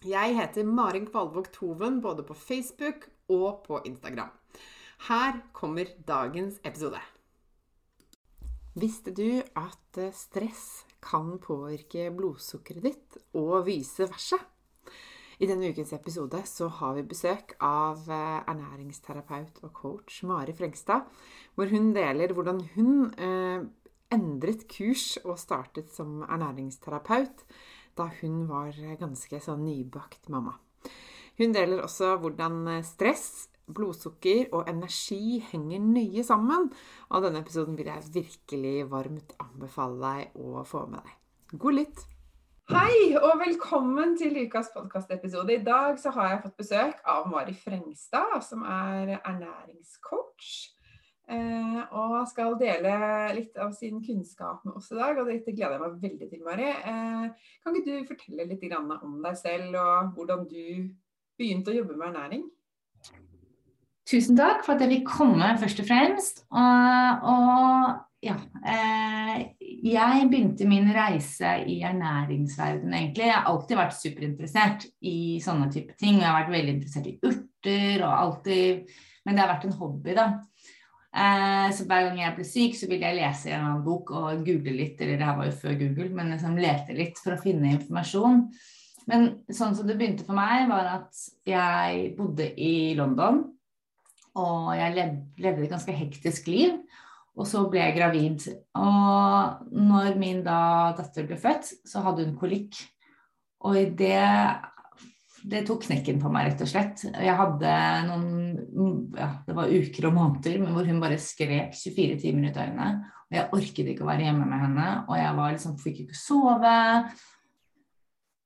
Jeg heter Marin Kvalvåg Toven både på Facebook og på Instagram. Her kommer dagens episode. Visste du at eh, stress kan påvirke blodsukkeret ditt, og vice versa? I denne ukens episode så har vi besøk av eh, ernæringsterapeut og coach Mari Frengstad, hvor hun deler hvordan hun eh, endret kurs og startet som ernæringsterapeut da hun var ganske sånn nybakt mamma. Hun deler også hvordan stress, blodsukker og energi henger nøye sammen. Og denne episoden vil jeg virkelig varmt anbefale deg å få med deg. God lytt! Hei, og velkommen til ukas podkastepisode. I dag så har jeg fått besøk av Mari Frengstad, som er ernæringscoach. Eh, og skal dele litt av sin kunnskap med oss i dag, og dette gleder jeg meg veldig til, Mari. Eh, kan ikke du fortelle litt om deg selv, og hvordan du begynte å jobbe med ernæring? Tusen takk for at jeg fikk komme, først og fremst. Og, og ja, eh, jeg begynte min reise i ernæringsverdenen egentlig. Jeg har alltid vært superinteressert i sånne type ting. Jeg har vært veldig interessert i urter og alltid Men det har vært en hobby, da. Eh, så hver gang jeg ble syk, så ville jeg lese en annen bok og google litt, eller det her var jo før Google, men liksom lete litt for å finne informasjon. Men sånn som det begynte for meg, var at jeg bodde i London. Og jeg levde et ganske hektisk liv. Og så ble jeg gravid. Og når min da datter ble født, så hadde hun kolikk. Og i det det tok knekken på meg, rett og slett. Jeg hadde noen ja, det var uker og måneder hvor hun bare skrek 24 timer ut av øynene. Og jeg orket ikke å være hjemme med henne, og jeg var liksom, fikk ikke sove.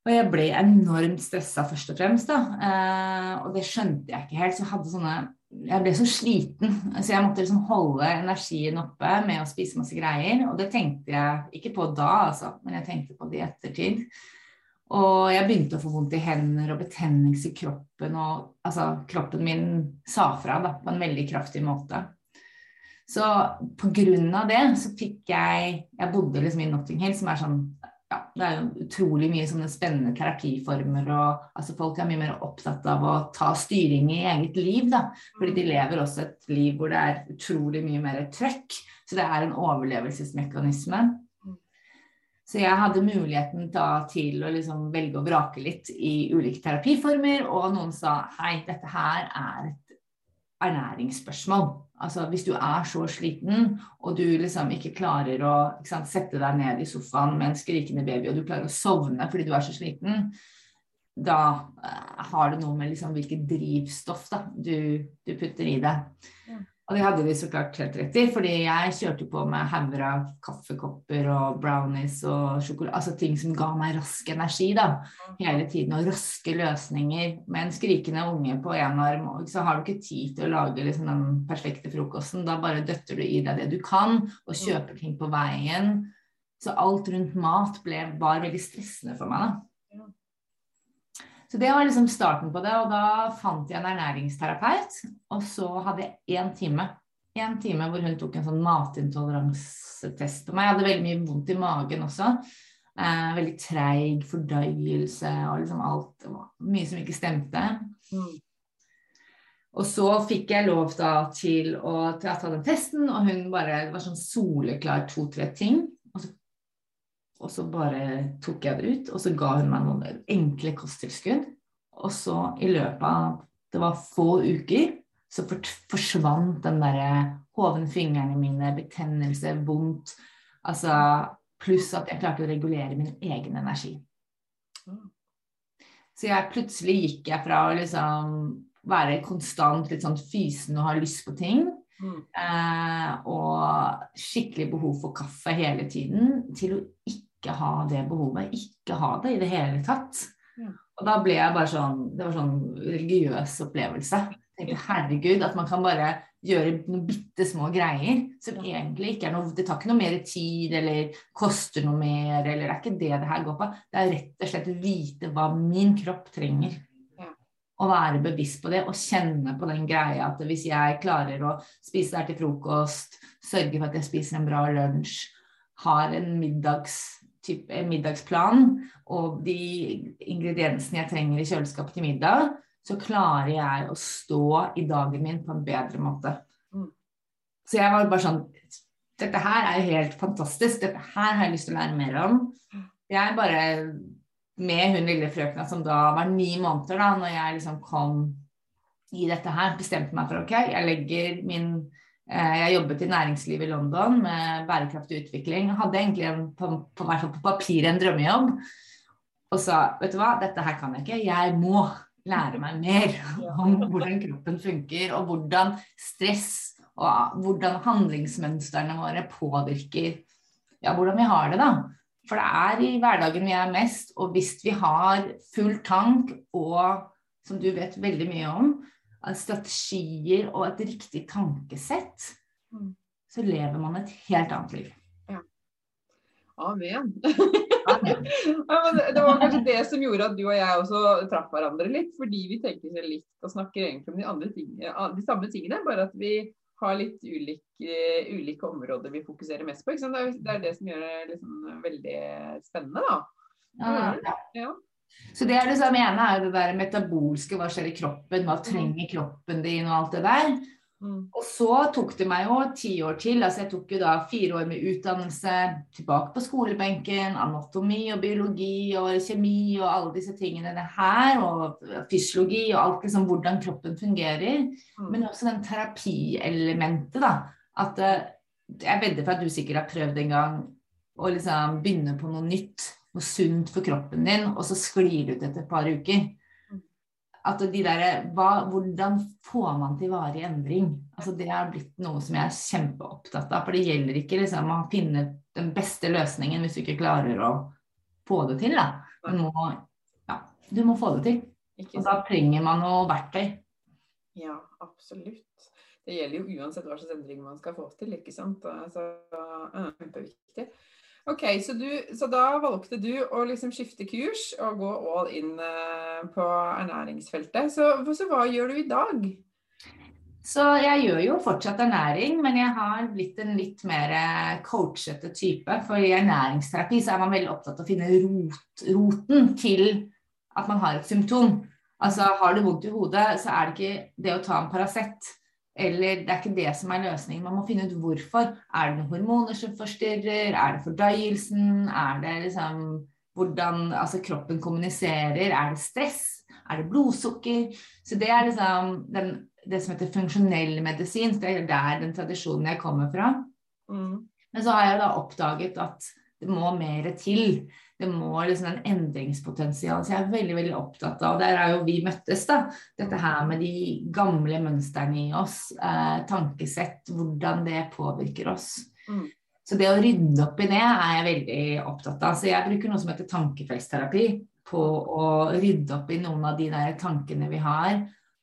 Og jeg ble enormt stressa først og fremst, da. Eh, og det skjønte jeg ikke helt. Så jeg hadde sånne Jeg ble så sliten, så jeg måtte liksom holde energien oppe med å spise masse greier. Og det tenkte jeg ikke på da, altså, men jeg tenkte på det i ettertid. Og jeg begynte å få vondt i hender og betennelse i kroppen. Og altså, kroppen min sa fra da, på en veldig kraftig måte. Så på grunn av det så fikk jeg Jeg bodde liksom i Notting Hill, som er sånn ja, Det er jo utrolig mye sånne spennende terapiformer, og altså, folk er mye mer opptatt av å ta styring i eget liv, da. Fordi de lever også et liv hvor det er utrolig mye mer trøkk. Så det er en overlevelsesmekanisme. Så jeg hadde muligheten da til å liksom velge å vrake litt i ulike terapiformer, og noen sa hei, dette her er et ernæringsspørsmål. Altså hvis du er så sliten, og du liksom ikke klarer å ikke sant, sette deg ned i sofaen med en skrikende baby, og du klarer å sovne fordi du er så sliten, da uh, har det noe med liksom hvilket drivstoff da, du, du putter i det. Ja. Og det hadde de så klart helt rett i, fordi jeg kjørte på med hauger av kaffekopper og brownies og sjokolade, altså ting som ga meg rask energi da, hele tiden, og raske løsninger. Med en skrikende unge på én arm, så har du ikke tid til å lage liksom den perfekte frokosten. Da bare døtter du i deg det du kan, og kjøper ting på veien. Så alt rundt mat ble, var veldig stressende for meg. da. Så det var liksom starten på det. Og da fant jeg en ernæringsterapeut. Og så hadde jeg én time. En time hvor hun tok en sånn matintoleransetest på meg. Jeg hadde veldig mye vondt i magen også. Eh, veldig treig fordøyelse og liksom alt. Mye som ikke stemte. Mm. Og så fikk jeg lov da til å til å ta den testen, og hun bare var sånn soleklar to-tre ting. Og så, og så bare tok jeg det ut, og så ga hun meg noen enkle kosttilskudd. Og så i løpet av det var få uker, så forsvant den derre hoven fingrene mine, betennelse, vondt. Altså pluss at jeg klarte å regulere min egen energi. Så jeg plutselig gikk jeg fra å liksom være konstant litt sånn fysen og ha lyst på ting. Mm. Eh, og skikkelig behov for kaffe hele tiden, til å ikke ha det behovet. Ikke ha det i det hele tatt. Ja. Og da ble jeg bare sånn Det var sånn religiøs opplevelse. Jeg tenkte herregud, at man kan bare gjøre noen bitte små greier som egentlig ikke er noe Det tar ikke noe mer tid eller koster noe mer, eller det er ikke det det her går på. Det er rett og slett å vite hva min kropp trenger. Å være bevisst på det og kjenne på den greia at hvis jeg klarer å spise det her til frokost, sørge for at jeg spiser en bra lunsj, har en middags type middagsplan og de ingrediensene jeg trenger i kjøleskapet til middag, så klarer jeg å stå i dagen min på en bedre måte. Mm. Så jeg var bare sånn Dette her er jo helt fantastisk. Dette her har jeg lyst til å lære mer om. Jeg bare Med hun lille frøkna som da var ni måneder, da når jeg liksom kom i dette her, bestemte meg for ok, jeg legger min Eh, jeg jobbet i næringslivet i London med bærekraftig utvikling. Hadde egentlig en, på, på, på papir en drømmejobb. Og sa vet du hva, dette her kan jeg ikke. Jeg må lære meg mer om hvordan kroppen funker, og hvordan stress og hvordan handlingsmønstrene våre påvirker ja, hvordan vi har det, da. For det er i hverdagen vi er mest, og hvis vi har full tank og, som du vet veldig mye om, strategier og et riktig tankesett, mm. så lever man et helt annet liv. Ja. Amen. Amen. ja, det var kanskje det som gjorde at du og jeg også traff hverandre litt, fordi vi tenker så likt og snakker egentlig om de, andre tingene, de samme tingene, bare at vi har litt ulike, ulike områder vi fokuserer mest på. Det er, det, det som gjør det liksom veldig spennende, da. Ja, ja. Så det er det samme ene er det der metabolske, hva skjer i kroppen, hva trenger kroppen din og alt det der. Mm. Og så tok det meg jo ti år til. altså Jeg tok jo da fire år med utdannelse, tilbake på skolebenken, anatomi og biologi og kjemi og alle disse tingene det her, og fysiologi og alt liksom hvordan kroppen fungerer. Mm. Men også den terapielementet, da. At eh, jeg vedder for at du sikkert har prøvd en gang å liksom begynne på noe nytt noe sunt for kroppen din, og så sklir det ut etter et par uker. Mm. At de der, hva, Hvordan får man til varig endring? Altså Det har blitt noe som jeg er kjempeopptatt av. For det gjelder ikke liksom, å finne den beste løsningen hvis du ikke klarer å få det til. Du, må, ja, du må få det til. Og da trenger man noe verktøy. Ja, absolutt. Det gjelder jo uansett hva slags endring man skal få til. ikke sant? Altså, kjempeviktig. Ok, så, du, så, da valgte du å liksom skifte kurs og gå all in uh, på ernæringsfeltet. Så, så, hva gjør du i dag? Så jeg gjør jo fortsatt ernæring, men jeg har blitt en litt mer eh, coachete type. For i ernæringsterapi så er man veldig opptatt av å finne rot, roten til at man har et symptom. Altså har du vondt i hodet, så er det ikke det å ta en Paracet eller det er ikke det som er løsningen. Man må finne ut hvorfor. Er det noen hormoner som forstyrrer? Er det fordøyelsen? Er det liksom hvordan altså, kroppen kommuniserer? Er det stress? Er det blodsukker? Så det er liksom den, det som heter funksjonell medisin. Det er der den tradisjonen jeg kommer fra. Mm. Men så har jeg da oppdaget at det må mer til det må liksom en endringspotensial. Så jeg er veldig veldig opptatt av Der er jo vi møttes, da. Dette her med de gamle mønstrene i oss. Eh, tankesett, hvordan det påvirker oss. Mm. Så det å rydde opp i det er jeg veldig opptatt av. Så jeg bruker noe som heter tankefeltterapi. på å rydde opp i noen av de der tankene vi har.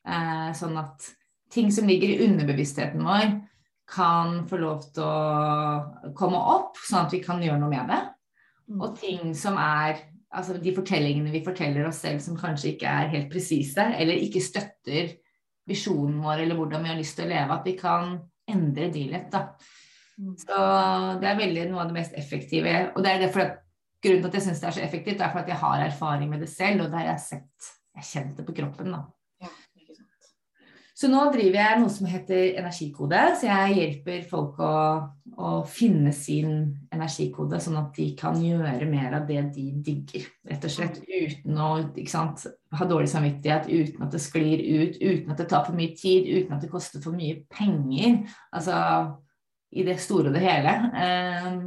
Eh, sånn at ting som ligger i underbevisstheten vår, kan få lov til å komme opp, sånn at vi kan gjøre noe med det. Mm. Og ting som er Altså de fortellingene vi forteller oss selv som kanskje ikke er helt presise, eller ikke støtter visjonen vår eller hvordan vi har lyst til å leve, at vi kan endre de litt, da. Mm. Så det er veldig noe av det mest effektive. Og det er derfor at grunnen til at jeg syns det er så effektivt, er for at jeg har erfaring med det selv, og det har jeg sett Jeg kjent det på kroppen, da. Så nå driver jeg noe som heter energikode. Så jeg hjelper folk å, å, finne sin energikode, sånn at de kan gjøre mer av det de digger. Rett og slett uten å sant, ha dårlig samvittighet, uten at det sklir ut, uten at det tar for mye tid, uten at det koster for mye penger. Altså i det store og det hele. Um,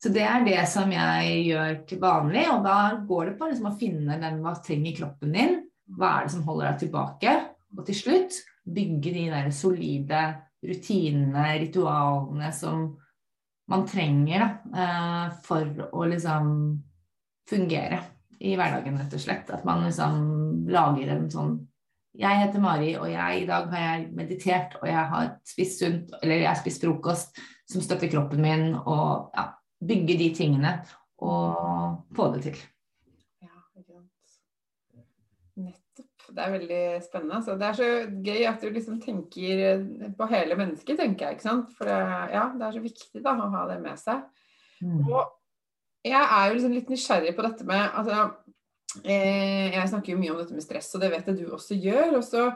så det er det som jeg gjør til vanlig, og da går det på liksom å finne den hva trenger kroppen din, hva er det som holder deg tilbake, og til slutt bygge de der solide rutinene, ritualene som man trenger da, eh, for å liksom fungere i hverdagen, rett og slett. At man liksom lager en sånn Jeg heter Mari, og jeg, i dag har jeg meditert, og jeg har spist sunt, eller jeg har spist frokost som støtter kroppen min, og ja, bygge de tingene og få det til. Ja, ikke sant. Nettopp. Det er veldig spennende. Altså. Det er så gøy at du liksom tenker på hele mennesket, tenker jeg. ikke sant? For det, ja, det er så viktig da, å ha det med seg. Mm. Og jeg er jo liksom litt nysgjerrig på dette med altså, eh, Jeg snakker jo mye om dette med stress, og det vet jeg du også gjør. og så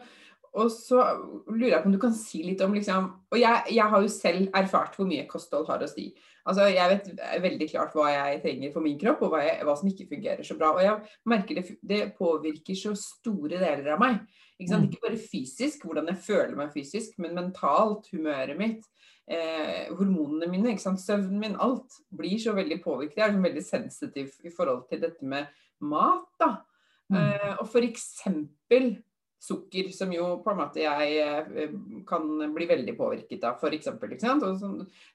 og så lurer jeg på om du kan si litt om liksom Og jeg, jeg har jo selv erfart hvor mye kosthold har å si. Altså, jeg vet veldig klart hva jeg trenger for min kropp, og hva, jeg, hva som ikke fungerer så bra. Og jeg merker det, det påvirker så store deler av meg. Ikke, mm. ikke, bare fysisk, hvordan jeg føler meg fysisk, men mentalt, humøret mitt, eh, hormonene mine, søvnen min, alt blir så veldig påvirket. Jeg er så veldig sensitiv i forhold til dette med mat. da. Mm. Eh, og for eksempel sukker, som jo på en måte jeg eh, kan bli veldig påvirket av, f.eks.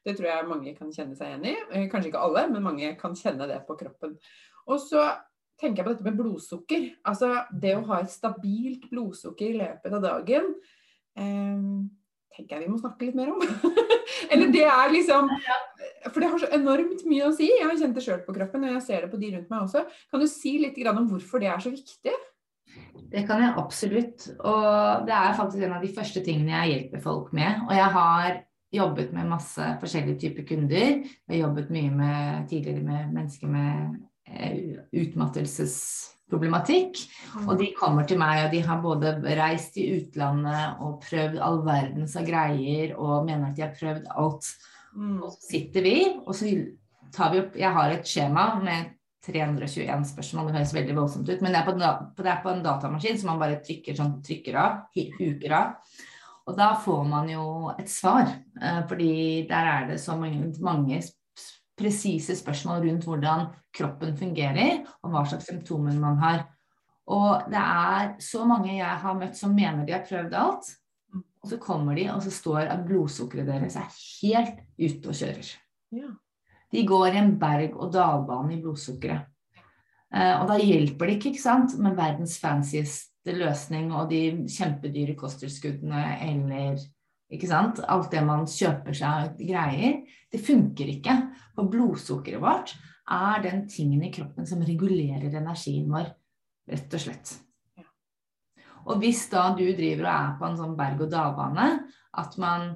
Det tror jeg mange kan kjenne seg igjen i. Eh, kanskje ikke alle, men mange kan kjenne det på kroppen. Og så tenker jeg på dette med blodsukker. Altså det å ha et stabilt blodsukker i løpet av dagen. Eh, tenker jeg vi må snakke litt mer om. Eller det er liksom For det har så enormt mye å si. Jeg har kjent det sjøl på kroppen, og jeg ser det på de rundt meg også. Kan du si litt om hvorfor det er så viktig? Det kan jeg absolutt. Og det er faktisk en av de første tingene jeg hjelper folk med. Og jeg har jobbet med masse forskjellige typer kunder. Jeg har jobbet mye med, tidligere med mennesker med eh, utmattelsesproblematikk. Og de kommer til meg, og de har både reist i utlandet og prøvd all verdens av greier og mener at de har prøvd alt. Mm. Og så sitter vi, og så tar vi opp Jeg har et skjema med 321 spørsmål, det høres veldig voldsomt ut, men det er, på, det er på en datamaskin som man bare trykker, sånn, trykker av, huker av. Og da får man jo et svar, eh, fordi der er det så mange, mange presise spørsmål rundt hvordan kroppen fungerer, og hva slags symptomer man har. Og det er så mange jeg har møtt som mener de har prøvd alt, og så kommer de, og så står at blodsukkeret deres er helt ute og kjører. Ja. De går i en berg-og-dal-bane i blodsukkeret. Eh, og da hjelper det ikke, ikke sant, med verdens fancieste løsning og de kjempedyre kosttilskuddene eller ikke sant? Alt det man kjøper seg greier. Det funker ikke. For blodsukkeret vårt er den tingen i kroppen som regulerer energien vår, rett og slett. Og hvis da du driver og er på en sånn berg-og-dal-bane, at man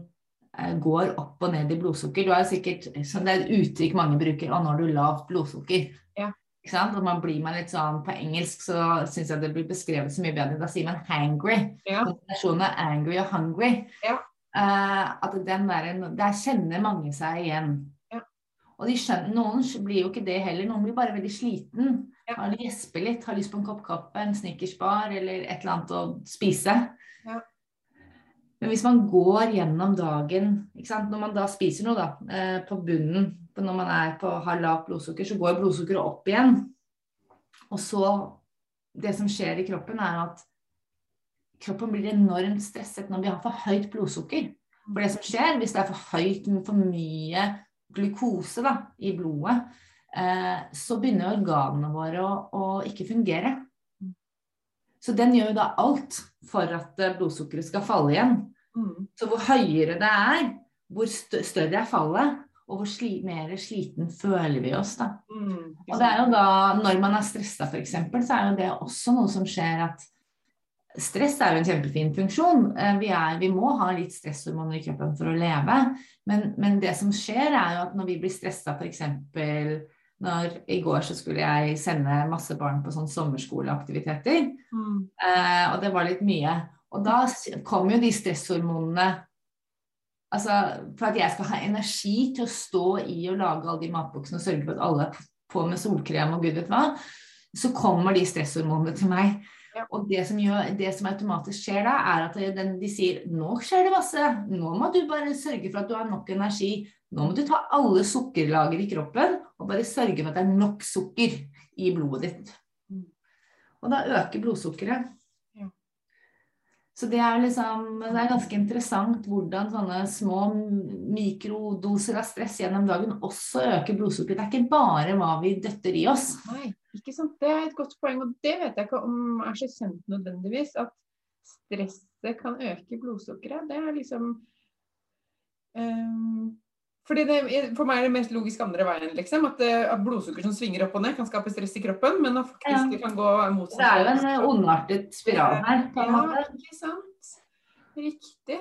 går opp og ned i blodsukker. Du har sikkert, så Det er et uttrykk mange bruker. Og har du lavt blodsukker. Ja. Ikke sant? Og man blir man litt sånn, På engelsk så syns jeg det blir beskrevet så mye bedre. Da sier man 'hangry'. Ja. Kombinasjonen av 'angry' og 'hungry'. Ja. Uh, at den der, Der kjenner mange seg igjen. Ja. Og de skjønner, noen blir jo ikke det heller. Noen blir bare veldig sliten. Ja. Gjesper litt, har lyst på en kopp kaffe, en snickersbar eller et eller annet å spise. Ja. Men hvis man går gjennom dagen Når man da spiser noe da, eh, på bunnen Når man er på, har lavt blodsukker, så går blodsukkeret opp igjen. Og så Det som skjer i kroppen, er at kroppen blir enormt stresset når vi har for høyt blodsukker. For det som skjer hvis det er for høyt for mye glukose da, i blodet, eh, så begynner organene våre å, å ikke fungere. Så den gjør jo da alt for at eh, blodsukkeret skal falle igjen. Mm. Så hvor høyere det er, hvor større er fallet, og hvor sli mer sliten føler vi oss da. Mm. Og det er jo da, når man er stressa f.eks., så er jo det også noe som skjer at Stress er jo en kjempefin funksjon. Eh, vi, er, vi må ha litt stresshormoner i kroppen for å leve. Men, men, det som skjer, er jo at når vi blir stressa f.eks når I går så skulle jeg sende masse barn på sånn sommerskoleaktiviteter. Mm. Eh, og det var litt mye. Og da kom jo de stresshormonene Altså for at jeg skal ha energi til å stå i og lage alle de matboksene og sørge for at alle er på med solkrem og gud vet hva, så kommer de stresshormonene til meg. Ja. Og det som, gjør, det som, automatisk skjer da, er at den, de sier nå skjer det masse, nå må du bare sørge for at du har nok energi. Nå må du ta alle sukkerlager i kroppen og bare sørge for at det er nok sukker i blodet ditt. Mm. Og da øker blodsukkeret. Ja. Så det er liksom Det er ganske interessant hvordan sånne små mikrodoser av stress gjennom dagen også øker blodsukkeret. Det er ikke bare hva vi døtter i oss. Nei. Ikke sant? Det er et godt poeng, og det vet jeg ikke om er så kjent nødvendigvis. At stresset kan øke blodsukkeret. Det er liksom um, fordi det, For meg er det mest logisk andre veien, liksom. At, eh, at, blodsukker som svinger opp og ned, kan skape stress i kroppen. Men at faktisk det kan gå motsatt. Det er jo en eh, ondartet spiral her. på en ja. Ikke sant. Riktig.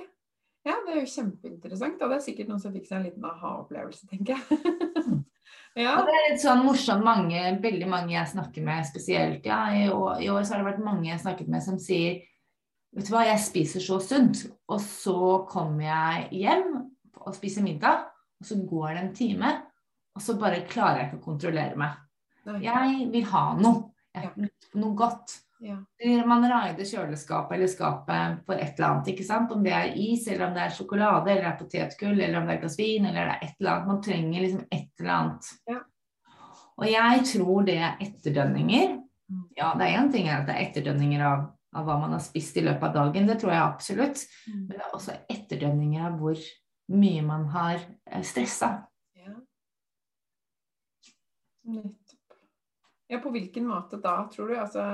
Ja, det er jo kjempeinteressant. Og det er sikkert noen som fikk seg en liten aha-opplevelse, tenker jeg. Ja. Og det er litt sånn morsomt mange, veldig mange jeg snakker med spesielt. Ja, i år, i år så har det vært mange jeg snakket med som sier Vet du hva, jeg spiser så sunt. Og så kommer jeg hjem og spiser middag, og så går det en time, og så bare klarer jeg ikke å kontrollere meg. Jeg vil ha noe. Jeg vil noe godt. Ja. Man raider kjøleskapet eller skapet for et eller annet. ikke sant? Om det er is, eller om det er sjokolade, eller det er potetgull, eller om det er glass vin, eller det er et eller annet. Man trenger liksom et eller annet. Ja. Og jeg tror det er etterdønninger. Mm. Ja, det er én ting at det er etterdønninger av, av, hva man har spist i løpet av dagen, det tror jeg absolutt. Mm. Men det er også etterdønninger av hvor mye man har eh, stressa. Ja. Nettopp. Ja, på hvilken måte da, tror du? Altså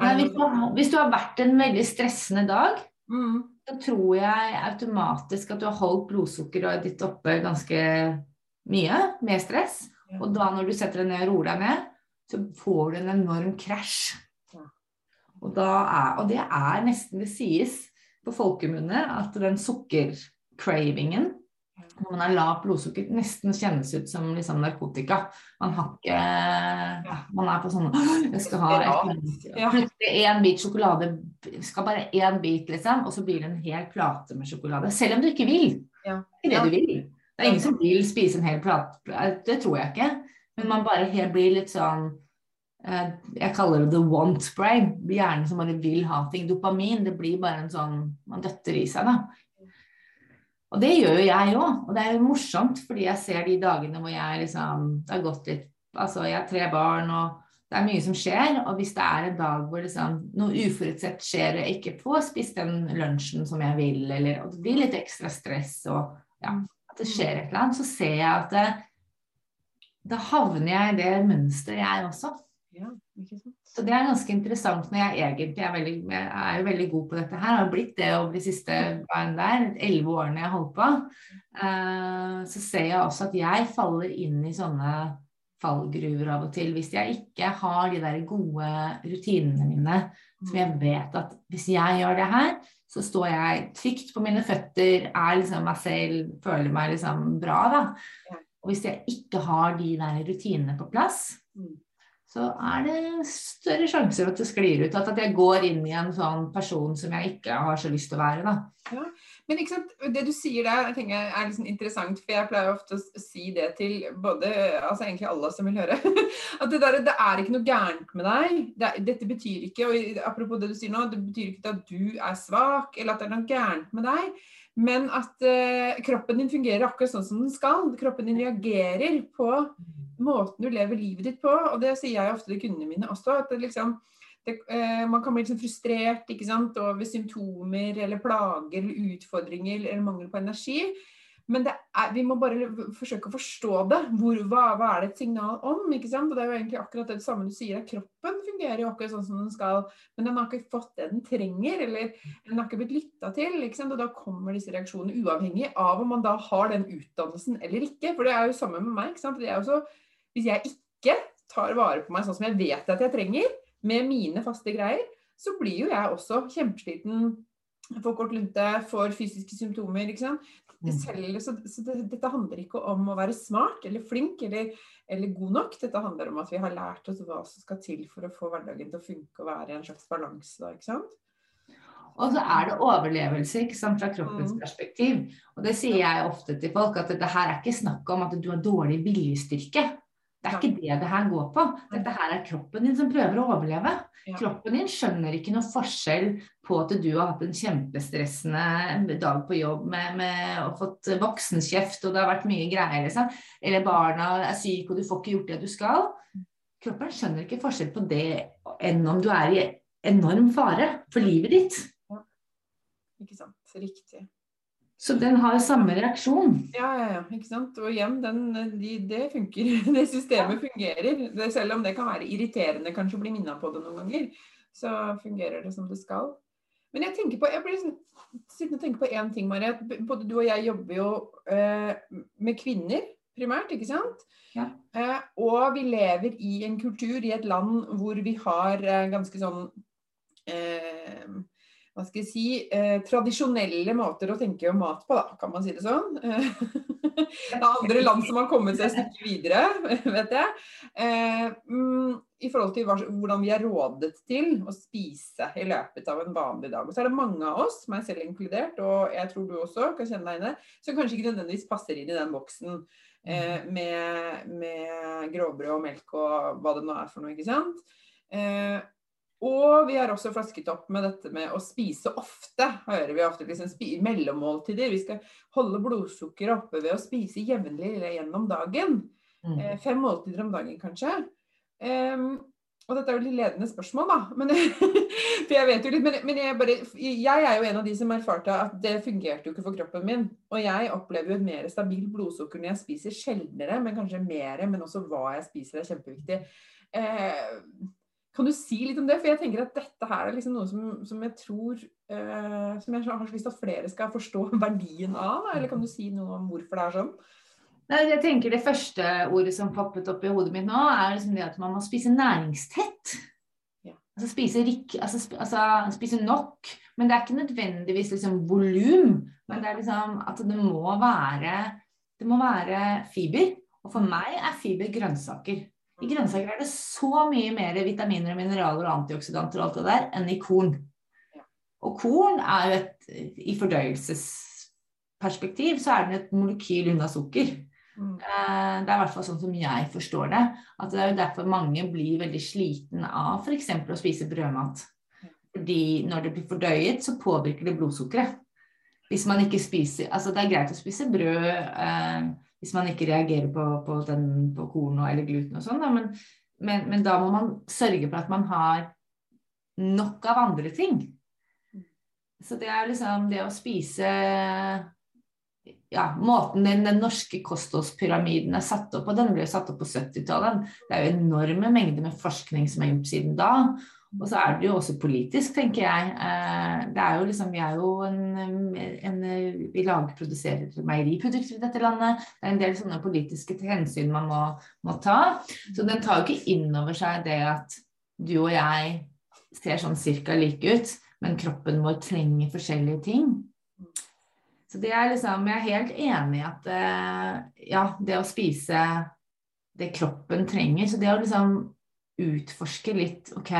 Nei, hvis, du har, hvis, du har, vært en veldig stressende dag, mm. så tror jeg automatisk at du har holdt blodsukkeret ditt oppe ganske mye med stress. Ja. Og da når du setter deg ned og roer deg ned, så får du en enorm krasj. Ja. Og, og, det er nesten Det sies på folkemunne at den sukkercravingen når man har lavt blodsukker, nesten kjennes ut som liksom narkotika. Man har ikke ja, Man er på sånn Jeg skal ha én bit sjokolade. Skal bare én bit, liksom. Og så blir det en hel plate med sjokolade. Selv om du ikke vil. Det er det du vil. Det er ingen som vil spise en hel plate. Det tror jeg ikke. Men man bare helt blir litt sånn eh, jeg kaller det the want brain. Hjernen som bare vil ha ting. Dopamin. Det blir bare en sånn Man døtter i seg, da. Og det gjør jo jeg òg. Og det er jo morsomt, fordi jeg ser de dagene hvor jeg liksom Det har gått litt Altså, jeg har tre barn, og det er mye som skjer. Og hvis det er en dag hvor liksom noe uforutsett skjer, og jeg ikke får spist den lunsjen som jeg vil, eller og det blir litt ekstra stress, og ja, at det skjer et eller annet, så ser jeg at det, da havner jeg i det mønsteret, jeg også. Ja, så det er ganske interessant når jeg egentlig er veldig, jeg er veldig god på dette her. Har blitt det over de siste elleve årene jeg har holdt på. Uh, så ser jeg også at jeg faller inn i sånne fallgruver av og til. Hvis jeg ikke har de der gode rutinene mine, som jeg vet at hvis jeg gjør det her, så står jeg trygt på mine føtter, er liksom meg selv, føler meg liksom bra, da. Og hvis jeg ikke har de der rutinene på plass, mm så er det større sjanser at det sklir ut. At jeg går inn i en sånn person som jeg ikke har så lyst til å være. Da. Ja, men ikke sant, det du sier der jeg tenker er liksom interessant, for jeg pleier ofte å si det til både, altså egentlig alle som vil høre. At det, der, det er ikke noe gærent med deg. Det, dette betyr ikke, og apropos det du sier nå, det betyr ikke at du er svak, eller at det er noe gærent med deg. Men at eh, kroppen din fungerer akkurat sånn som den skal. Kroppen din reagerer på måten du lever livet ditt på. Og det sier jeg ofte til kundene mine også. at liksom, det, eh, Man kan bli liksom frustrert over symptomer eller plager eller utfordringer eller mangel på energi. Men er, vi må bare forsøke å forstå det. Hvor, hva, hva, er det et signal om? ikke sant? Og Det er jo egentlig akkurat det samme du sier. at Kroppen fungerer jo akkurat sånn som den skal, men den har ikke fått det den trenger. Eller den har ikke blitt lytta til. ikke sant? Og Da kommer disse reaksjonene uavhengig av om man da har den utdannelsen eller ikke. For det er jo samme med meg. ikke sant? Det er jo så, hvis jeg ikke tar vare på meg sånn som jeg vet at jeg trenger, med mine faste greier, så blir jo jeg også kjempesliten får kort lunte, får fysiske symptomer. Ikke selger, så, så det, dette handler ikke om å være smart eller flink eller, eller, god nok. Dette handler om at vi har lært oss hva som skal til for å få hverdagen til å funke og være i en slags balanse. ikke sant? Og så er det overlevelse ikke sant, fra kroppens mm. perspektiv. Og det sier jeg ofte til folk, at dette her er ikke snakk om at du har dårlig viljestyrke. Det er ikke det det her går på. Dette her er kroppen din som prøver å overleve. Kroppen din skjønner ikke noe forskjell på at du har hatt en kjempestressende dag på jobb med, med og fått voksenkjeft og det har vært mye greier, liksom. Eller barna er syke og du får ikke gjort det du skal. Kroppen skjønner ikke forskjell på det enn om du er i enorm fare for livet ditt. Ja. Ikke sant. Riktig. Så den har samme reaksjon. Ja, ja, ja. Ikke sant. Og igjen, den, de, det funker. Det systemet fungerer. Det, selv om det kan være irriterende kanskje å bli minna på det noen ganger, så fungerer det som det skal. Men jeg tenker på, jeg blir sånn, sittende og tenke på én ting, Marie. Både du og jeg jobber jo eh, med kvinner primært, ikke sant? Ja. Eh, og vi lever i en kultur i et land hvor vi har eh, ganske sånn eh, hva skal jeg si, eh, tradisjonelle måter å tenke om mat på, da, kan man si det sånn. det er andre land som har kommet seg et stykke videre, vet jeg. Eh, mm, I forhold til hva, hvordan vi er rådet til å spise i løpet av en vanlig dag. Og så er det mange av oss, meg selv inkludert, og jeg tror du også kan kjenne deg inne, som kanskje ikke nødvendigvis passer inn i den boksen. Eh, med, med grovbrød og melk og hva det nå er for noe, ikke sant. Eh, og vi har også flasket opp med dette med å spise ofte. Hører vi ofte liksom, Mellommåltider. Vi skal holde blodsukkeret oppe ved å spise jevnlig gjennom dagen. Mm. Eh, fem måltider om dagen, kanskje. Um, og dette er jo litt ledende spørsmål, da. Men, for jeg vet jo litt, men, men jeg, bare, jeg, er jo en av de som erfarte at det fungerte jo ikke for kroppen min. Og jeg opplever jo et mer stabilt blodsukker når jeg spiser sjeldnere, men kanskje mer. Men også hva jeg spiser er kjempeviktig. Eh, kan du si litt om det? For jeg tenker at dette her er liksom noe som, som jeg tror uh, Som jeg har lyst til at flere skal forstå verdien av. Eller kan du si noe om hvorfor det er sånn? Nei, jeg tenker Det første ordet som poppet opp i hodet mitt nå, er liksom det at man må spise næringstett. Ja. Altså, spise rik, altså, altså, spise nok. Men det er ikke nødvendigvis liksom volum. Men det er liksom at det må være Det må være fiber. Og for meg er fiber grønnsaker. I grønnsaker er det så mye mer vitaminer og mineraler og antioksidanter og alt det der enn i korn. Og korn er jo et I fordøyelsesperspektiv så er den et molekyl unna sukker. Mm. Eh, det er i hvert fall sånn som jeg forstår det. At det er jo derfor mange blir veldig sliten av f.eks. å spise brødmat. Fordi når det blir fordøyet, så påvirker det blodsukkeret. Hvis man ikke spiser Altså det er greit å spise brød. Eh, hvis man ikke reagerer på, på, den, på korn eller gluten og sånn. Men, men, men, da må man sørge for at man har nok av andre ting. Så det er liksom det å spise ja, Måten den, den norske kostholdspyramiden er satt opp på, den ble jo satt opp på 70-tallet. Det er jo enorme mengder med forskning som er gjort siden da. Og så er det jo også politisk, tenker jeg. Eh, det er jo liksom, Vi er jo en, en Vi lager, produserer meieriprodukter i dette landet. Det er en del sånne politiske hensyn man må, må ta. Så den tar jo ikke inn over seg det at du og jeg ser sånn cirka like ut, men kroppen vår trenger forskjellige ting. Så det er liksom Jeg er helt enig i at eh, ja, det å spise det kroppen trenger Så det å liksom utforske litt OK,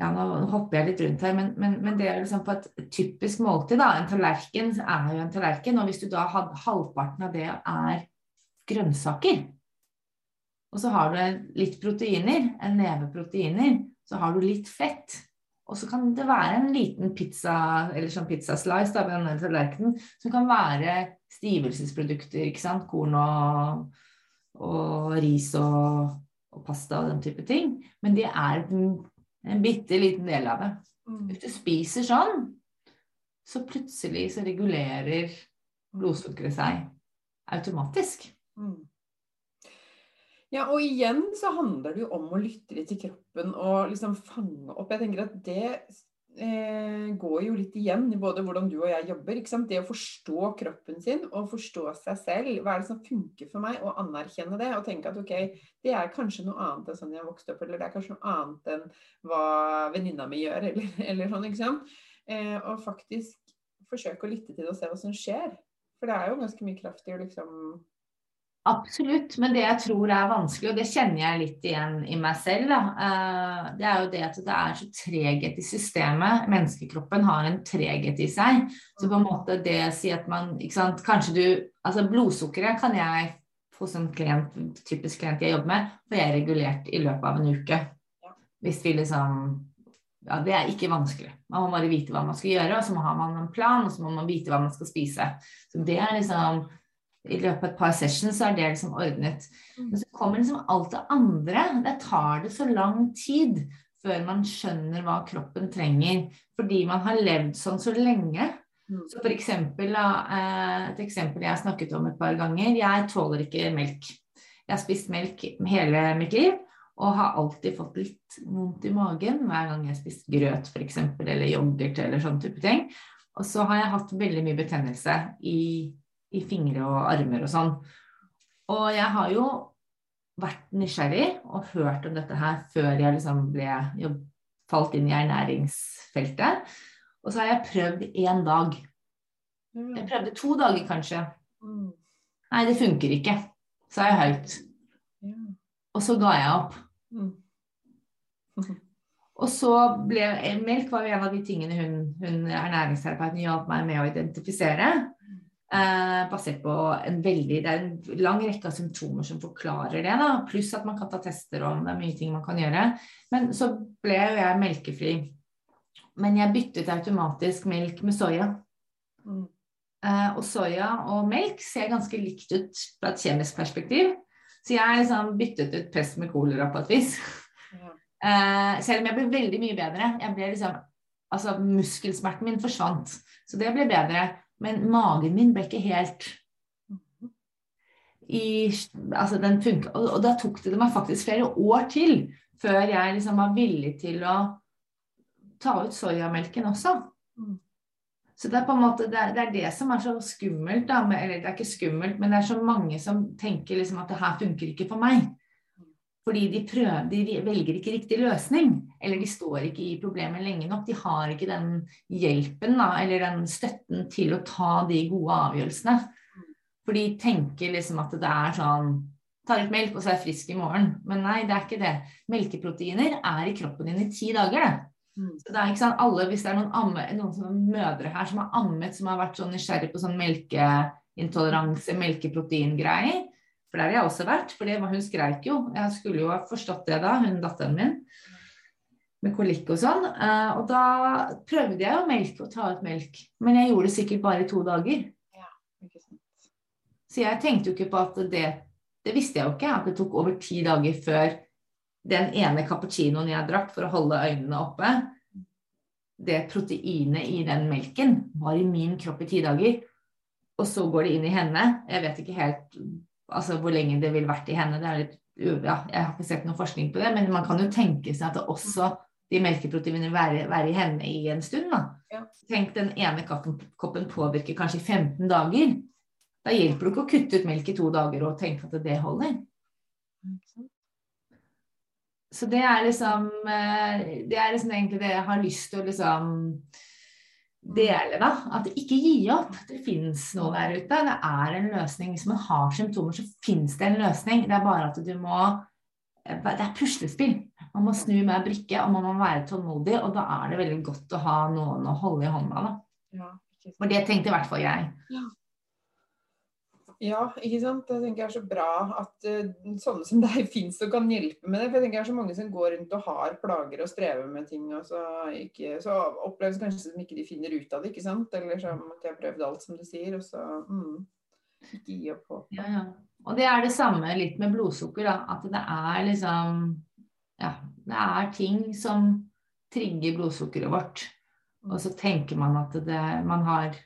ja, nå hopper jeg litt rundt her, men, men, men det er liksom på et typisk måltid, da. En tallerken er jo en tallerken. Og hvis du da hadde halvparten av det er grønnsaker, og så har du litt proteiner, en neve proteiner, så har du litt fett. Og så kan det være en liten pizza, eller sånn pizzaslice da, med den tallerkenen, som kan være stivelsesprodukter, ikke sant. Korn og, og ris og, og, pasta og den type ting. Men det er en bitte liten del av det. Mm. Hvis du spiser sånn, så plutselig så regulerer blodsukkeret seg automatisk. Mm. Ja, og igjen så handler det jo om å lytte litt til kroppen og liksom fange opp. Jeg tenker at det eh, går jo litt igjen i både hvordan du og jeg jobber. Det å forstå kroppen sin og forstå seg selv. Hva er det som funker for meg? Og anerkjenne det. Og tenke at ok, det er kanskje noe annet enn sånn jeg vokste opp, eller det er kanskje noe annet enn hva venninna mi gjør, eller, eller, sånn. ikke sant? Eh, og faktisk forsøke å lytte til det og se hva som skjer. For det er jo ganske mye kraft i å liksom Absolutt, men det jeg tror er vanskelig, og det kjenner jeg litt igjen i meg selv, da, eh, det er jo det at det er så treghet i systemet. Menneskekroppen har en treghet i seg. Så på en måte det å si at man ikke sant, Kanskje du Altså blodsukkeret kan jeg hos en klient, typisk klient jeg jobber med, får jeg regulert i løpet av en uke. Hvis vi liksom ja, det er ikke vanskelig. Man må bare vite hva man skal gjøre, og så må man en plan, og så må man vite hva man skal spise. Så det er liksom i løpet av et par sessions så er det liksom ordnet. Men så kommer liksom alt det andre. Det tar det så lang tid før man skjønner hva kroppen trenger. Fordi man har levd sånn så lenge. Mm. Så for eksempel, eh, et eksempel jeg har snakket om et par ganger. Jeg tåler ikke melk. Jeg har spist melk hele mitt liv og har alltid fått litt vondt i magen hver gang jeg har spist grøt f.eks. eller yoghurt eller sånn type ting. Og så har jeg hatt veldig mye betennelse i i fingre og armer og sånn. Og jeg har jo vært nysgjerrig og hørt om dette her før jeg liksom ble jeg falt inn i ernæringsfeltet. Og så har jeg prøvd én dag. Mm. Jeg prøvde to dager, kanskje. Mm. Nei, det funker ikke, sa jeg høyt. Og så ga jeg opp. Mm. Og så ble melk var jo en av de tingene hun, hun ernæringsterapeuten hjalp meg med å identifisere. Eh, basert på en veldig Det er en lang rekke av symptomer som forklarer det, da. Pluss at man kan ta tester om det er mye ting man kan gjøre. Men så ble jo jeg melkefri. Men jeg byttet automatisk melk med soya. Mm. Eh, og soya og melk ser ganske likt ut fra et kjemisk perspektiv. Så jeg liksom byttet ut pest med kolera på et vis. Eh, selv om jeg ble veldig mye bedre. Jeg ble liksom Altså, muskelsmerten min forsvant. Så det ble bedre. Men magen min ble ikke helt i, altså den funka, og, og, da tok det meg faktisk flere år til før jeg liksom var villig til å ta ut soyamelken også. Så det er på en måte det er, det, er det som er så skummelt, da. Eller det er ikke skummelt, men det er så mange som tenker liksom at det her funker ikke for meg. Fordi de, prøver, de velger ikke riktig løsning, eller de står ikke i problemet lenge nok. De har ikke den hjelpen da, eller den støtten til å ta de gode avgjørelsene. For de tenker liksom at det er sånn Ta litt melk, og så er jeg frisk i morgen. Men nei, det er ikke det. Melkeproteiner er i kroppen din i ti dager, det. Mm. Så det er ikke sånn alle, Hvis det er noen, amme, noen mødre her som har ammet, som har vært sånn nysgjerrig på sånn melkeintoleranse, melkeproteingreier, for der har jeg også vært. For det, hun skreik jo. Jeg skulle jo ha forstått det da, hun datteren min. Med kolikk og sånn. Uh, og da prøvde jeg jo melk og ta ut melk. Men jeg gjorde det sikkert bare i to dager. Ja, Så jeg tenkte jo ikke på at det Det visste jeg jo ikke, at det tok over ti dager før den ene cappuccinoen jeg drakk for å holde øynene oppe, det proteinet i den melken var i min kropp i ti dager. Og så går det inn i henne. Jeg vet ikke helt altså hvor lenge det ville vært i henne. Det er litt, ja, jeg har ikke sett noe forskning på det, men man kan jo tenke seg at det også de melkeproteinene vil være, være, i henne i en stund. Da. Ja. Tenk den ene koppen, koppen påvirker kanskje i 15 dager. Da hjelper det ikke å kutte ut melk i to dager og tenke at det holder. Så det er liksom eh, Det er liksom egentlig det jeg har lyst til å liksom dele, da. At ikke gi opp. Det fins noe der ute. Det er en løsning. Hvis man har symptomer, så fins det en løsning. Det er bare at du må Det er puslespill. Man må snu med brikke, og man må være tålmodig. Og da er det veldig godt å ha noen å holde i hånda, da. Ja, For det tenkte i hvert fall jeg. Ja. Ja, ikke sant. Jeg tenker det er så bra at uh, sånne som deg fins og kan hjelpe med det. For jeg tenker det er så mange som går rundt og har plager og strever med ting, og så, ikke, så oppleves kanskje som ikke de finner ut av det, ikke sant. Eller som at de har prøvd alt, som du sier, og så mm, ikke gi opp håpet. Ja, ja. Og det er det samme litt med blodsukker, da. At det er liksom Ja, det er ting som trigger blodsukkeret vårt. Og så tenker man at det, man har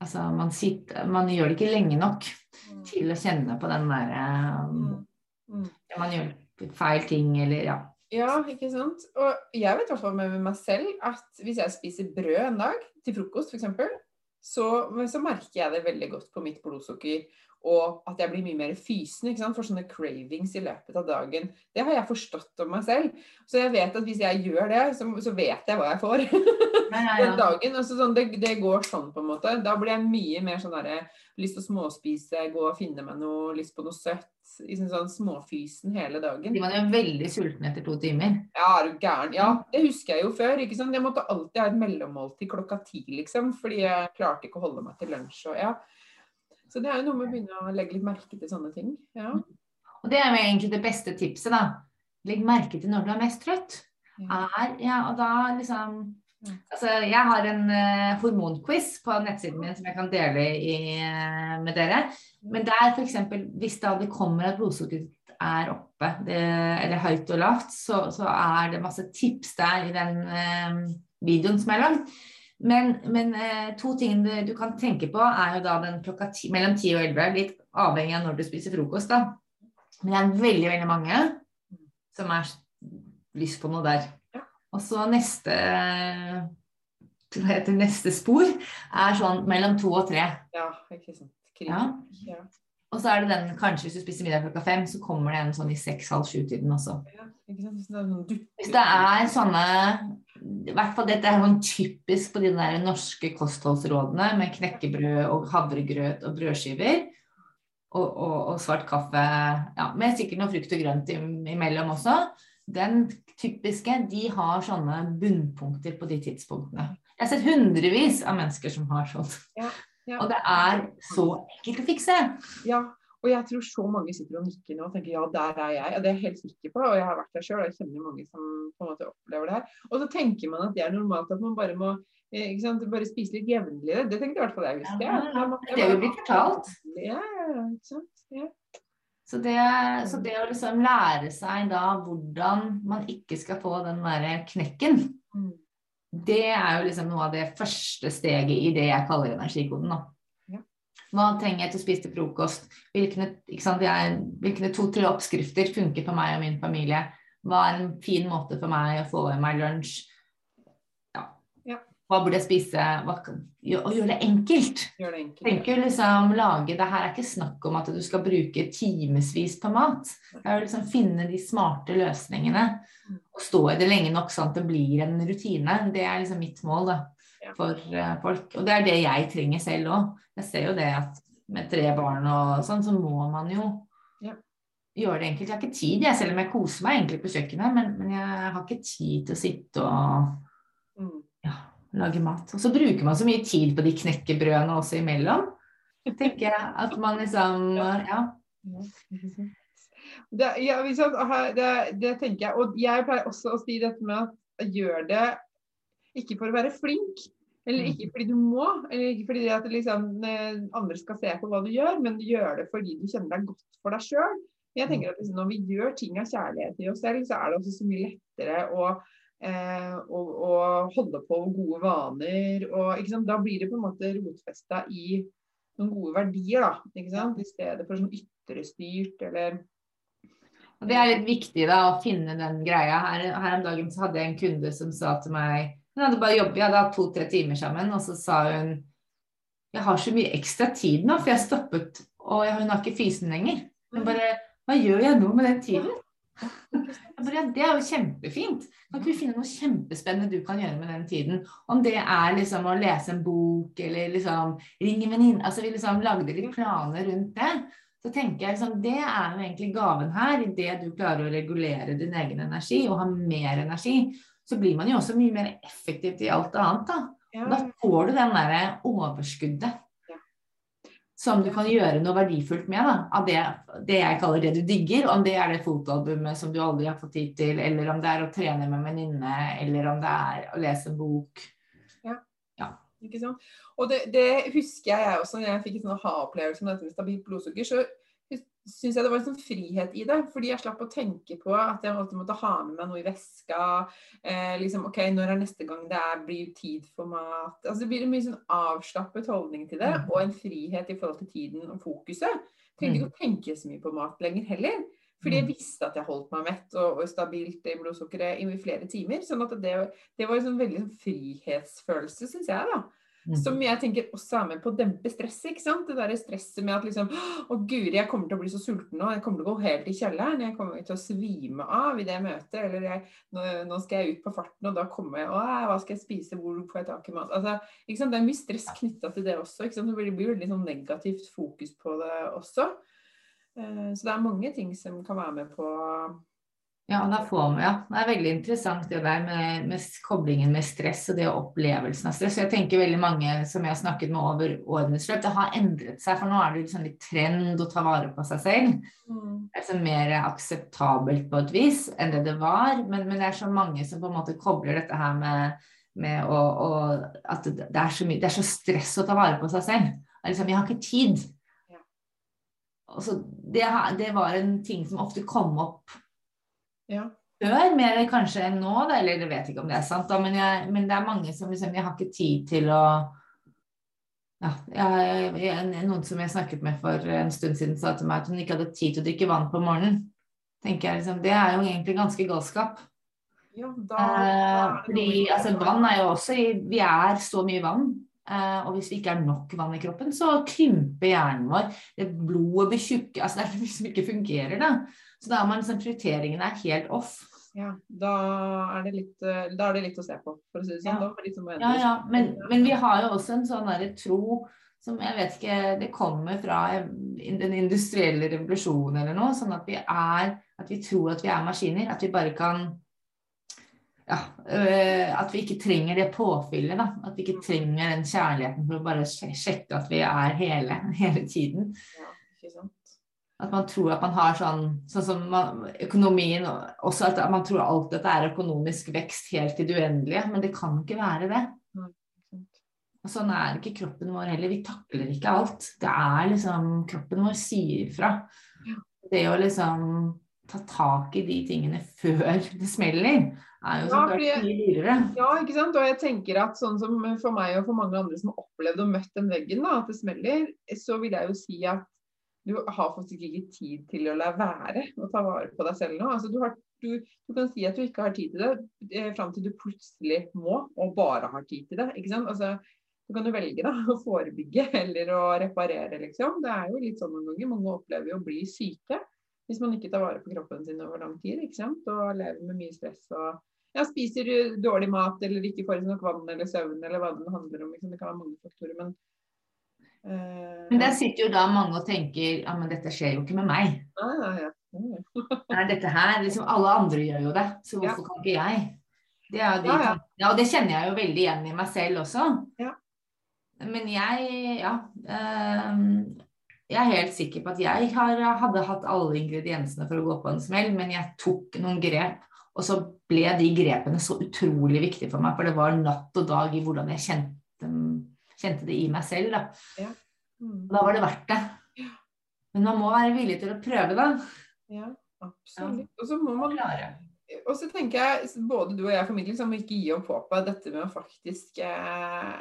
Altså, man, sitter, man, gjør det ikke lenge nok mm. til å kjenne på den derre um, mm. mm. Man gjør feil ting, eller ja. Ja, ikke sant. Og jeg vet i hvert fall med meg selv at hvis jeg spiser brød en dag, til frokost f.eks., så, så merker jeg det veldig godt på mitt blodsukker. Og at jeg blir mye mer fysen. ikke sant? For sånne cravings i løpet av dagen. Det har jeg forstått om meg selv. Så jeg vet at hvis jeg gjør det, så, så vet jeg hva jeg får. Ja, ja, Den dagen, altså sånn, det, det går sånn på en måte. Da blir jeg mye mer sånn derre lyst til å småspise, gå og finne meg noe, lyst på noe søtt. Liksom sånn småfysen hele dagen. Man er veldig sulten etter to timer. Ja, er du gæren? Ja, det husker jeg jo før. ikke sant? Jeg måtte alltid ha et mellommåltid klokka ti, liksom. Fordi jeg klarte ikke å holde meg til lunsj. Og, ja. Så det er jo noe med å begynne å legge litt merke til sånne ting. Ja. Og det er jo egentlig det beste tipset, da. Legg merke til når du er mest trøtt. Ja. Er, ja, og da liksom Altså, jeg har en uh, hormonquiz på nettsiden min som jeg kan dele i, uh, med dere. Men der f.eks. hvis da det kommer at blodsukkeret er oppe, det, eller høyt og lavt, så, så er det masse tips der i den uh, videoen som er lagd. Men, men eh, to ting du, du kan tenke på, er jo da den klokka ti, mellom 10 og 11, litt avhengig av når du spiser frokost, da. Men det er veldig, veldig mange som har lyst på noe der. Og så neste hva heter neste spor er sånn mellom to og tre. ja, ikke sant. Krig. Ja. Ja. Og så er det den kanskje hvis du spiser middag klokka fem, så kommer det en sånn i seks-halv sju-tiden også. Ja, Hvis det er sånne i hvert fall Dette er sånn typisk på de der norske kostholdsrådene med knekkebrød og havregrøt og brødskiver. Og, og, og svart kaffe. Ja, med sikkert noe frukt og grønt imellom også. Den typiske, de har sånne bunnpunkter på de tidspunktene. Jeg har sett hundrevis av mennesker som har sånt. Ja, ja. Og det er så enkelt å fikse. Ja, og jeg tror så mange sitter og nikker nå og tenker ja, der er jeg. Og det er jeg helt sikker på, og jeg har vært der sjøl og jeg kjenner mange som på en måte opplever det her. Og så tenker man at det er normalt at man bare må eh, ikke sant, bare spise litt jevnlig. Det tenkte i hvert fall jeg visste. Ja, det er jo blitt fortalt. Ja, ikke sant. Ja. Så det, så det å liksom lære seg da hvordan man ikke skal få den derre knekken, Mm. det er jo liksom noe av det første steget i det jeg kaller energikoden. da. Hva trenger jeg til å spise til frokost? Hvilke, to-tre oppskrifter funker for meg og min familie? Hva er en fin måte for meg å få i meg lunsj? Ja. Ja. Hva burde jeg spise? Hva, og gjøre det enkelt. Gjør det enkelt. tenker liksom lage Det her er ikke snakk om at du skal bruke timevis på mat. Det er å liksom finne de smarte løsningene og stå i det lenge nok sånn at det blir en rutine. Det er liksom mitt mål da. For eh, folk. Og det er det jeg trenger selv òg. Jeg ser jo det at med tre barn og sånn, så må man jo Ja. gjøre det enkelt. Jeg har ikke tid, jeg, selv om jeg koser meg egentlig på kjøkkenet, men, men jeg har ikke tid til å sitte og Mm. ja, lage mat. Og så bruker man så mye tid på de knekkebrødene også imellom. Tenker jeg at man liksom Ja. Det, ja, det, det tenker jeg. Og jeg pleier også å si dette med at gjør det ikke for å være flink, eller Mm. ikke fordi du må, eller ikke fordi at liksom, eh, andre skal se på hva du gjør, men gjør det fordi du kjenner deg godt for deg sjøl. Jeg tenker at liksom, Når vi gjør ting av kjærlighet i oss selv, så er det også så mye lettere å, eh, å, å holde på gode vaner. og? Da blir det på en måte rotfesta i noen gode verdier, da. I stedet for sånn ytrestyrt eller det er litt viktig da å finne den greia. Her, her om dagen så hadde jeg en kunde som sa til meg Hun hadde bare jobbet, vi hadde hatt to-tre timer sammen, og så sa hun Jeg har så mye ekstra tid nå, for jeg har stoppet, og hun har ikke fysen lenger. Hun bare Hva gjør jeg nå med den tiden? Jeg bare, det er jo kjempefint. Kan ikke vi finne noe kjempespennende du kan gjøre med den tiden? Om det er liksom å lese en bok, eller liksom ringe en venninne Altså vi liksom lagde litt planer rundt det. Så tenker jeg liksom, Det er jo egentlig gaven her. i det du klarer å regulere din egen energi og ha mer energi, så blir man jo også mye mer effektivt i alt annet. Da, ja, da får du den derre overskuddet Ja. som du kan gjøre noe verdifullt med. Da, av det, det jeg kaller det du digger. Om det er det fotoalbumet som du aldri har fått tid til, eller om det er å trene med en venninne, eller om det er å lese en bok. Ikke sant? Og det, det husker jeg også, når jeg fikk en sånn ha-opplevelse med dette med stabilt blodsukker, så syns jeg det var en sånn frihet i det. Fordi jeg slapp å tenke på at jeg alltid måtte ha med meg noe i veska. Eh, liksom, OK, når er neste gang det er, blir tid for mat? Altså Det blir en mye sånn avslappet holdning til det, Mm. og en frihet i forhold til tiden og fokuset. Trengte ikke å tenke så mye på mat lenger heller. Fordi jeg Mm. visste at jeg holdt meg mett og, og stabilt i blodsukkeret i flere timer. sånn at det, det var en sånn veldig sånn frihetsfølelse, syns jeg. da. Mm. Som jeg tenker også er med på å dempe stresset. ikke sant? Det der stresset med at liksom Å, guri, jeg kommer til å bli så sulten nå. Jeg kommer til å gå helt i kjelleren. Jeg kommer til å svime av i det møtet. Eller jeg, nå, nå skal jeg ut på farten, og da kommer jeg Å, hva skal jeg spise? Hvor får jeg tak i mat? Altså, ikke sant? Det er mye stress knytta til det også. ikke sant? Det blir veldig sånn negativt fokus på det også. Eh, Så det er mange ting som kan være med på Ja, da får man, ja. Det er veldig interessant det der med, med koblingen med stress og det opplevelsen av stress. Jeg tenker veldig mange som jeg har snakket med over årenes løp, det har endret seg. For nå er det liksom litt trend å ta vare på seg selv. mm. Er mer akseptabelt på et vis enn det det var. Men, men det er så mange som på en måte kobler dette her med, med å, å, at det er, så mye, det er så stress å ta vare på seg selv. Liksom, vi har ikke tid. Ja. Så det, det var en ting som ofte kom opp Ja. før, mer kanskje enn nå, da, eller jeg vet ikke om det er sant, da, men, jeg, men det er mange som liksom Jeg har ikke tid til å ja, jeg, jeg, Noen som jeg snakket med for en stund siden, sa til meg at hun ikke hadde tid til å drikke vann på morgenen. tenker jeg liksom, Det er jo egentlig ganske galskap. ja da, Eh, fordi altså, vann er jo også Vi er så mye vann. eh, og hvis vi ikke er nok vann i kroppen, så krymper hjernen vår. Det Blodet blir tjukke. Altså det er liksom ikke fungerer, da. Så da er man liksom prioriteringene er helt off. Ja, da er, det litt, eh, da er det litt å se på, for å si det sånn. Ja. Det liksom Ja, ja, men, men vi har jo også en sånn derre tro som jeg vet ikke Det kommer fra den industrielle revolusjonen eller noe. Sånn at vi er At vi tror at vi er maskiner. At vi bare kan ja, øh, At vi ikke trenger det påfyllet. da, At vi ikke trenger den kjærligheten for å bare sje- sjekke at vi er hele, hele tiden. Ja, ikke sant. At man tror at man har sånn Sånn som man, økonomien Også at man tror alt dette er økonomisk vekst helt til det uendelige. Men det kan ikke være det. Og sånn er ikke kroppen vår heller. Vi takler ikke alt. Det er liksom Kroppen vår sier ifra. Det å liksom ta tak i de tingene før det smeller, er jo så Ja, klart fordi- mye dyrere. Ja, ikke sant. Og jeg tenker at sånn som for meg og for mange andre som har opplevd og møtt den veggen, da, at det smeller, så vil jeg jo si at du har faktisk ikke tid til å la være å ta vare på deg selv nå. Altså, du, har, du, du kan si at du ikke har tid til det eh, fram til du plutselig må, og bare har tid til det. ikke sant? Altså, du kan jo velge da, å forebygge eller å reparere, liksom. Det er jo litt sånn noen ganger. Mange opplever jo å bli syke hvis man ikke tar vare på kroppen sin over lang tid. ikke sant? Og lever med mye stress og ja, spiser dårlig mat eller ikke får i seg nok vann eller søvn eller hva det handler om. Liksom. Det kan være mange faktorer, men Men der sitter jo da mange og tenker ja, men dette skjer jo ikke med meg. ja, ja, ja. Ja, ja. Nei, dette her, liksom Alle andre gjør jo det, så hvorfor kan ikke jeg? Det er de, Ja, ja. ja, og det kjenner jeg jo veldig igjen i meg selv også. Ja. Men jeg, ja ehm, Jeg er helt sikker på at jeg har, hadde hatt alle ingrediensene for å gå på en smell, men jeg tok noen grep. Og så ble de grepene så utrolig viktige for meg, for det var natt og dag i hvordan jeg kjente, kjente det i meg selv. Da. Mm. Da var det verdt det. Men man må være villig til å prøve, da. ja absolutt. Og så må man Klare. Og så tenker jeg, både du og jeg formidler, må ikke gi opp håpet. Dette med å faktisk eh,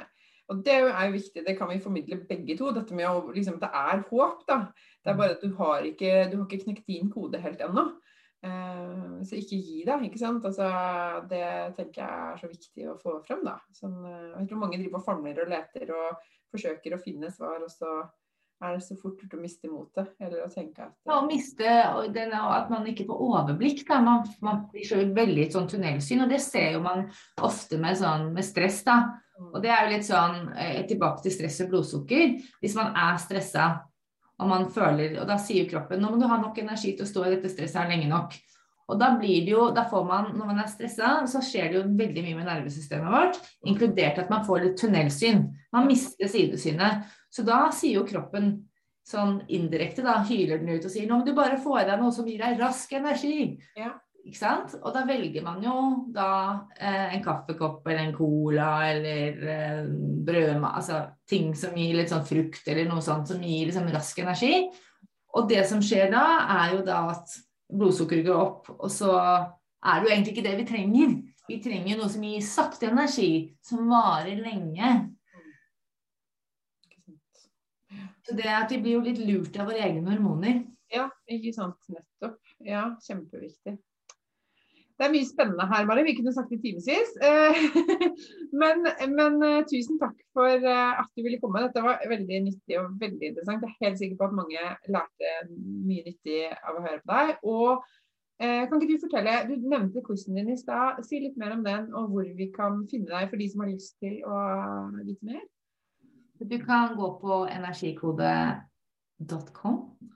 Og det er jo viktig, det kan vi formidle begge to. Dette med å liksom, Det er håp, da. Det er bare at du har ikke, du har ikke knekt din kode helt ennå. Eh, så ikke gi deg, ikke sant. Altså, det tenker jeg er så viktig å få frem, da. Sånn, eh, jeg tror mange driver og famler og leter og forsøker å finne svar, og så er det så fort gjort å miste motet. Eller å tenke at Ja, å miste den, at man ikke får overblikk. Da. Man, man blir så veldig i sånn tunnelsyn, og det ser jo man ofte med, sånn, med stress. da. Og det er jo litt sånn eh, tilbake til stress og blodsukker. Hvis man er stressa og man føler Og da sier kroppen nå må du ha nok energi til å stå i dette stresset her lenge nok. Og da blir det jo, da får man, når man er stressa, så skjer det jo veldig mye med nervesystemet vårt, inkludert at man får litt tunnelsyn. Man mister sidesynet. Så da sier jo kroppen sånn indirekte, da hyler den ut og sier nå må du bare få i deg noe som gir deg rask energi. Ja. Ikke sant? Og da velger man jo da eh, en kaffekopp eller en cola eller eh, brød, altså ting som gir litt sånn frukt eller noe sånt som gir liksom rask energi. Og det som skjer da, er jo da at blodsukkeret går opp, og så er det jo egentlig ikke det vi trenger. Vi trenger noe som gir sakte energi, som varer lenge. Så det at vi blir jo litt lurt av våre egne hormoner. Ja, ikke sant. Nettopp. Ja, kjempeviktig. Det er mye spennende her, Mari. Vi kunne snakket i timevis. Eh, men, men, eh, tusen takk for eh, at du ville komme. Dette var veldig nyttig og veldig interessant. Jeg er helt sikker på at mange lærte mye nyttig av å høre på deg. Og kan ikke du fortelle, du nevnte quizen din i stad. Si litt mer om den, og hvor vi kan finne deg for de som har lyst til å vite mer. Du kan gå på energikode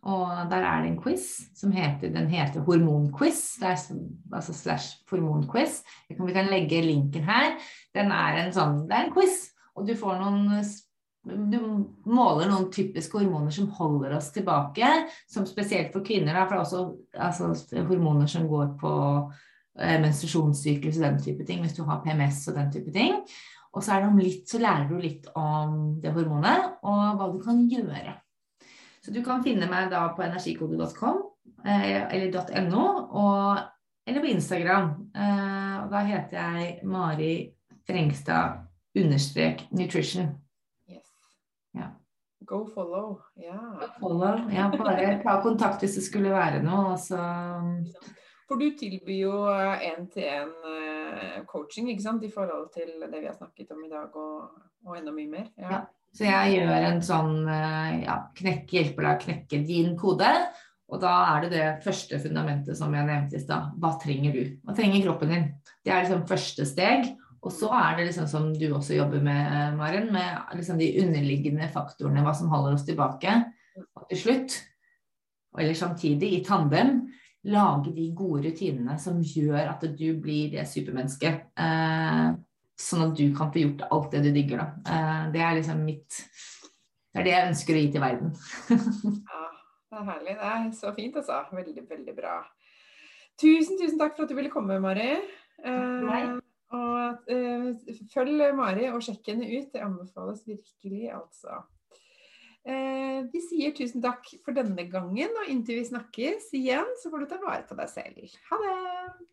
og der er det en quiz som heter, den heter hormonquiz. Altså slash hormonquiz. Vi kan, legge linken her. Er sånn, det er en quiz, og du får noen du måler noen typiske hormoner som holder oss tilbake, som spesielt for kvinner. Da, for det er også altså, hormoner som går på eh, menstruasjonssyklus og den type ting, hvis du har PMS og den type ting. Og så, litt, så lærer du litt om det hormonet og hva du kan gjøre så du kan finne meg da på energikode.com eh, eller .no, eller på Instagram. Eh, og da heter jeg Mari Frengstad understrek nutrition. Yes. Ja. Go follow. Ja. Go follow. Ja, bare ta kontakt hvis det skulle være noe. Så... For du tilbyr jo én-til-én eh, coaching ikke sant? i forhold til det vi har snakket om i dag, og, og enda mye mer. Ja. ja. Så jeg gjør en sånn eh, ja, knekk, hjelper deg å knekke din kode. Og da er det det første fundamentet som jeg nevnte i stad. Hva trenger du? Hva trenger kroppen din? Det er liksom første steg. Og så er det liksom som du også jobber med, eh, Maren, med liksom de underliggende faktorene, hva som holder oss tilbake. Og til slutt, eller samtidig, i tandem, lage de gode rutinene som gjør at du blir det supermennesket. Eh, sånn at du kan få gjort alt det du digger. Da. Eh, det er liksom mitt Det er det jeg ønsker å gi til verden. ja, det er herlig. Det er så fint, altså. Veldig, veldig bra. Tusen, tusen takk for at du ville komme, Mari. Eh, og eh, følg Mari og sjekk henne ut. Det anbefales virkelig, altså. Eh, vi sier tusen takk for denne gangen, og inntil vi snakkes igjen, så får du ta vare på deg selv. Ha det!